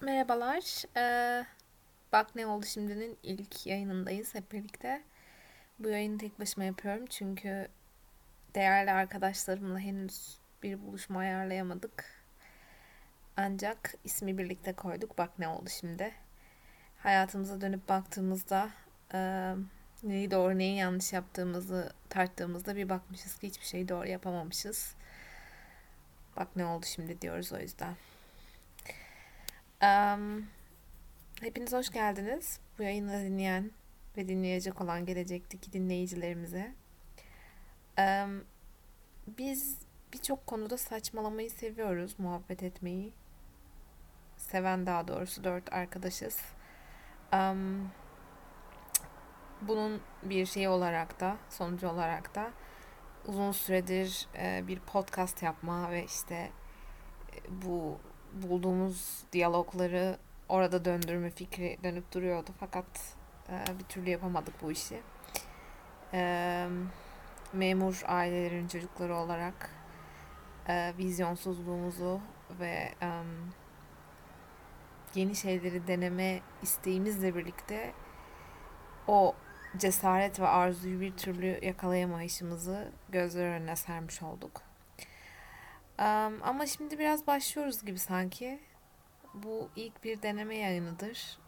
Merhabalar. Ee, Bak Ne Oldu Şimdi'nin ilk yayınındayız hep birlikte. Bu yayını tek başıma yapıyorum çünkü değerli arkadaşlarımla henüz bir buluşma ayarlayamadık. Ancak ismi birlikte koyduk. Bak Ne Oldu Şimdi. Hayatımıza dönüp baktığımızda e, neyi doğru neyi yanlış yaptığımızı tarttığımızda bir bakmışız ki hiçbir şeyi doğru yapamamışız. Bak ne oldu şimdi diyoruz o yüzden. Um, hepiniz hoş geldiniz. Bu yayını dinleyen ve dinleyecek olan gelecekteki dinleyicilerimize. Um, biz birçok konuda saçmalamayı seviyoruz, muhabbet etmeyi. Seven daha doğrusu dört arkadaşız. Um, bunun bir şeyi olarak da, sonucu olarak da uzun süredir e, bir podcast yapma ve işte e, bu bulduğumuz diyalogları orada döndürme fikri dönüp duruyordu. Fakat e, bir türlü yapamadık bu işi. E, memur ailelerin çocukları olarak e, vizyonsuzluğumuzu ve e, yeni şeyleri deneme isteğimizle birlikte o cesaret ve arzuyu bir türlü yakalayamayışımızı gözler önüne sermiş olduk. Ama şimdi biraz başlıyoruz gibi sanki. Bu ilk bir deneme yayınıdır.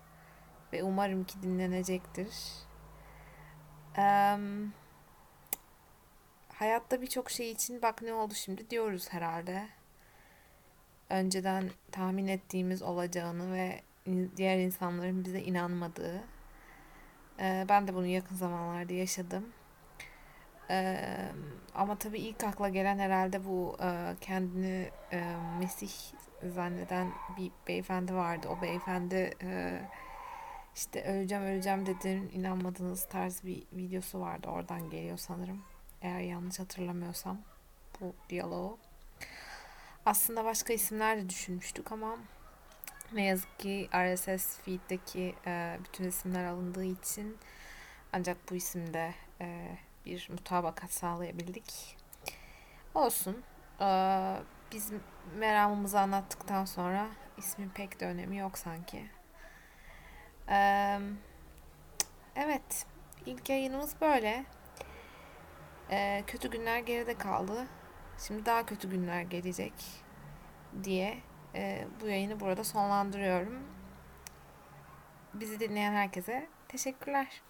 Ve umarım ki dinlenecektir. Hayatta birçok şey için bak ne oldu şimdi diyoruz herhalde. Önceden tahmin ettiğimiz olacağını ve diğer insanların bize inanmadığı. Ee, ben de bunu yakın zamanlarda yaşadım. Ama tabii ilk akla gelen herhalde bu e, kendini e, Mesih zanneden bir beyefendi vardı. O beyefendi e, işte öleceğim öleceğim dedim inanmadığınız tarz bir videosu vardı. Oradan geliyor sanırım. Eğer yanlış hatırlamıyorsam bu diyaloğu. Aslında başka isimler de düşünmüştük ama ne yazık ki RSS feed'deki e, bütün isimler alındığı için ancak bu isimde e, bir mutabakat sağlayabildik. Olsun. Ee, biz meramımızı anlattıktan sonra ismin pek de önemi yok sanki. Ee, evet. ilk yayınımız böyle. Ee, kötü günler geride kaldı. Şimdi daha kötü günler gelecek diye e, bu yayını burada sonlandırıyorum. Bizi dinleyen herkese teşekkürler.